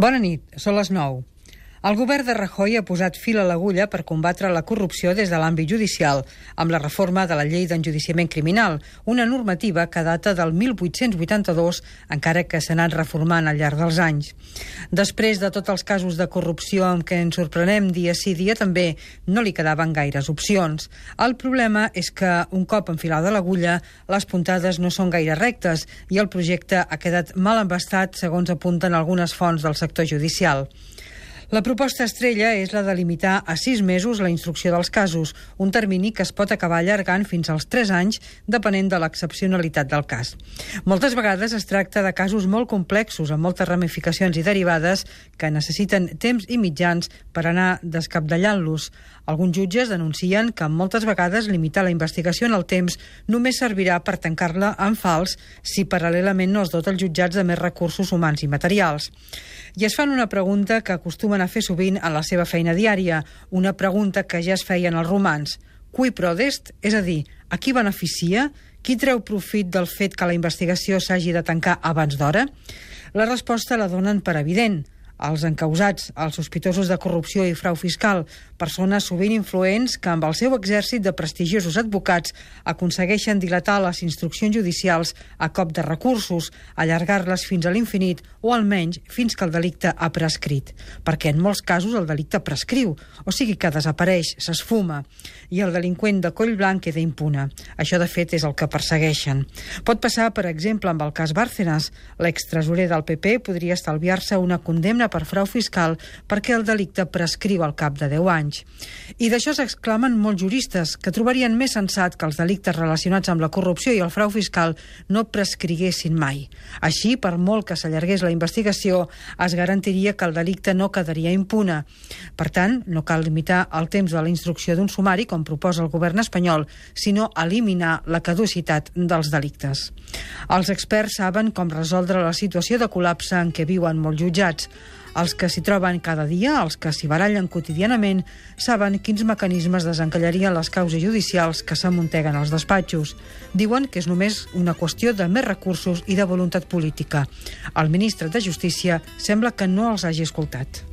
Bona nit, són les 9. El govern de Rajoy ha posat fil a l'agulla per combatre la corrupció des de l'àmbit judicial amb la reforma de la llei d'enjudiciament criminal, una normativa que data del 1882, encara que s'ha anat reformant al llarg dels anys. Després de tots els casos de corrupció amb què ens sorprenem dia sí dia també, no li quedaven gaires opcions. El problema és que, un cop enfilada l'agulla, les puntades no són gaire rectes i el projecte ha quedat mal embastat, segons apunten algunes fonts del sector judicial. La proposta estrella és la de limitar a sis mesos la instrucció dels casos, un termini que es pot acabar allargant fins als tres anys, depenent de l'excepcionalitat del cas. Moltes vegades es tracta de casos molt complexos, amb moltes ramificacions i derivades, que necessiten temps i mitjans per anar descapdallant-los. Alguns jutges denuncien que moltes vegades limitar la investigació en el temps només servirà per tancar-la en fals si paral·lelament no es dota els jutjats de més recursos humans i materials. I es fan una pregunta que acostumen a fer sovint en la seva feina diària, una pregunta que ja es feien els romans. Qui prodest? És a dir, a qui beneficia? Qui treu profit del fet que la investigació s'hagi de tancar abans d'hora? La resposta la donen per evident els encausats, els sospitosos de corrupció i frau fiscal, persones sovint influents que amb el seu exèrcit de prestigiosos advocats aconsegueixen dilatar les instruccions judicials a cop de recursos, allargar-les fins a l'infinit o almenys fins que el delicte ha prescrit, perquè en molts casos el delicte prescriu, o sigui que desapareix, s'esfuma, i el delinqüent de coll blanc queda impune. Això, de fet, és el que persegueixen. Pot passar, per exemple, amb el cas Bárcenas. L'extresorer del PP podria estalviar-se una condemna per frau fiscal perquè el delicte prescriu al cap de 10 anys. I d'això s'exclamen molts juristes, que trobarien més sensat que els delictes relacionats amb la corrupció i el frau fiscal no prescriguessin mai. Així, per molt que s'allargués la investigació, es garantiria que el delicte no quedaria impune. Per tant, no cal limitar el temps de la instrucció d'un sumari, com proposa el govern espanyol, sinó eliminar la caducitat dels delictes. Els experts saben com resoldre la situació de col·lapse en què viuen molts jutjats. Els que s'hi troben cada dia, els que s'hi barallen quotidianament, saben quins mecanismes desencallarien les causes judicials que s'amunteguen als despatxos. Diuen que és només una qüestió de més recursos i de voluntat política. El ministre de Justícia sembla que no els hagi escoltat.